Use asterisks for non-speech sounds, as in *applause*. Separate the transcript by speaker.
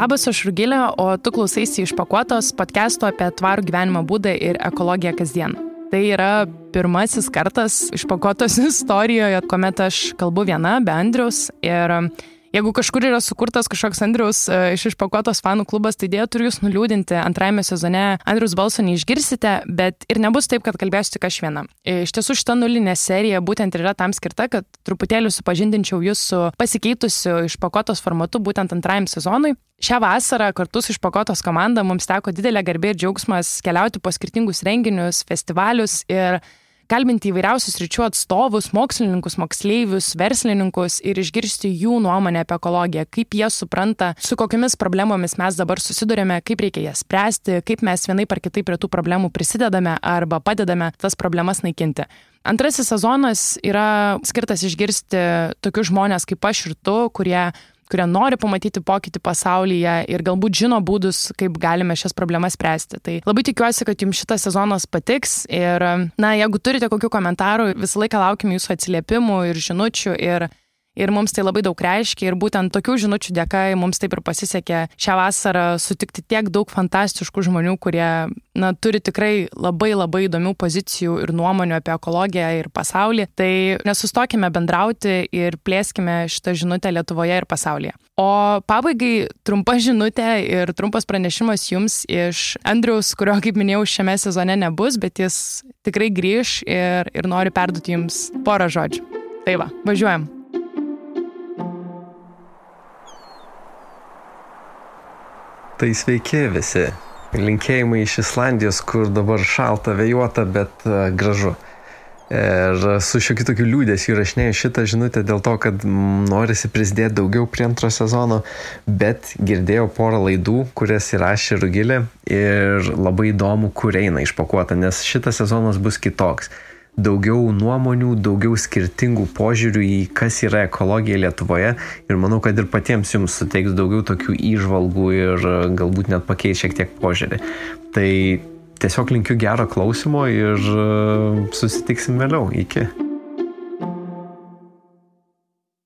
Speaker 1: Labas, aš Rugilė, o tu klausaisi išpakuotos podcast'o apie tvarų gyvenimo būdą ir ekologiją kasdien. Tai yra pirmasis kartas išpakuotos *laughs* istorijoje, kuomet aš kalbu viena be Andrius ir Jeigu kažkur yra sukurtas kažkoks Andrius e, iš išpakuotos fanų klubas, tai dėja turiu jūs nuliūdinti. Antrajame sezone Andrius balso neišgirsite, bet ir nebus taip, kad kalbėsiu tik aš viena. E, iš tiesų šita nulinė serija būtent yra tam skirta, kad truputėlį supažindinčiau jūs su pasikeitusiu išpakuotos formatu būtent antrajam sezonui. Šią vasarą kartu su išpakuotos komanda mums teko didelė garbė ir džiaugsmas keliauti po skirtingus renginius, festivalius ir kalbinti įvairiausius ryčių atstovus, mokslininkus, moksleivius, verslininkus ir išgirsti jų nuomonę apie ekologiją, kaip jie supranta, su kokiamis problemomis mes dabar susidurėme, kaip reikia jas spręsti, kaip mes vienai par kitaip prie tų problemų prisidedame arba padedame tas problemas naikinti. Antrasis sezonas yra skirtas išgirsti tokius žmonės kaip aš ir tu, kurie kurie nori pamatyti pokytį pasaulyje ir galbūt žino būdus, kaip galime šias problemas spręsti. Tai labai tikiuosi, kad jums šitas sezonas patiks ir, na, jeigu turite kokių komentarų, visą laiką laukim jūsų atsiliepimų ir žinučių ir Ir mums tai labai daug reiškia ir būtent tokių žinučių dėka mums taip ir pasisekė šią vasarą sutikti tiek daug fantastiškų žmonių, kurie na, turi tikrai labai labai įdomių pozicijų ir nuomonių apie ekologiją ir pasaulį. Tai nesustokime bendrauti ir plėskime šitą žinutę Lietuvoje ir pasaulyje. O pabaigai trumpa žinutė ir trumpas pranešimas jums iš Andriaus, kurio, kaip minėjau, šiame sezone nebus, bet jis tikrai grįž ir, ir nori perduoti jums porą žodžių. Tai va, važiuojam.
Speaker 2: Tai sveiki visi. Linkėjimai iš Islandijos, kur dabar šalta, vėjuota, bet uh, gražu. Ir su šiokiu tokiu liūdėsiu įrašinėjau šitą žinutę dėl to, kad norisi prisidėti daugiau prie antro sezono, bet girdėjau porą laidų, kurias įrašė Rugilė ir labai įdomu, kur eina išpakuota, nes šitas sezonas bus kitoks daugiau nuomonių, daugiau skirtingų požiūrių į kas yra ekologija Lietuvoje ir manau, kad ir patiems jums suteiks daugiau tokių įžvalgų ir galbūt net pakeis šiek tiek požiūrį. Tai tiesiog linkiu gero klausimo ir susitiksim vėliau. Iki.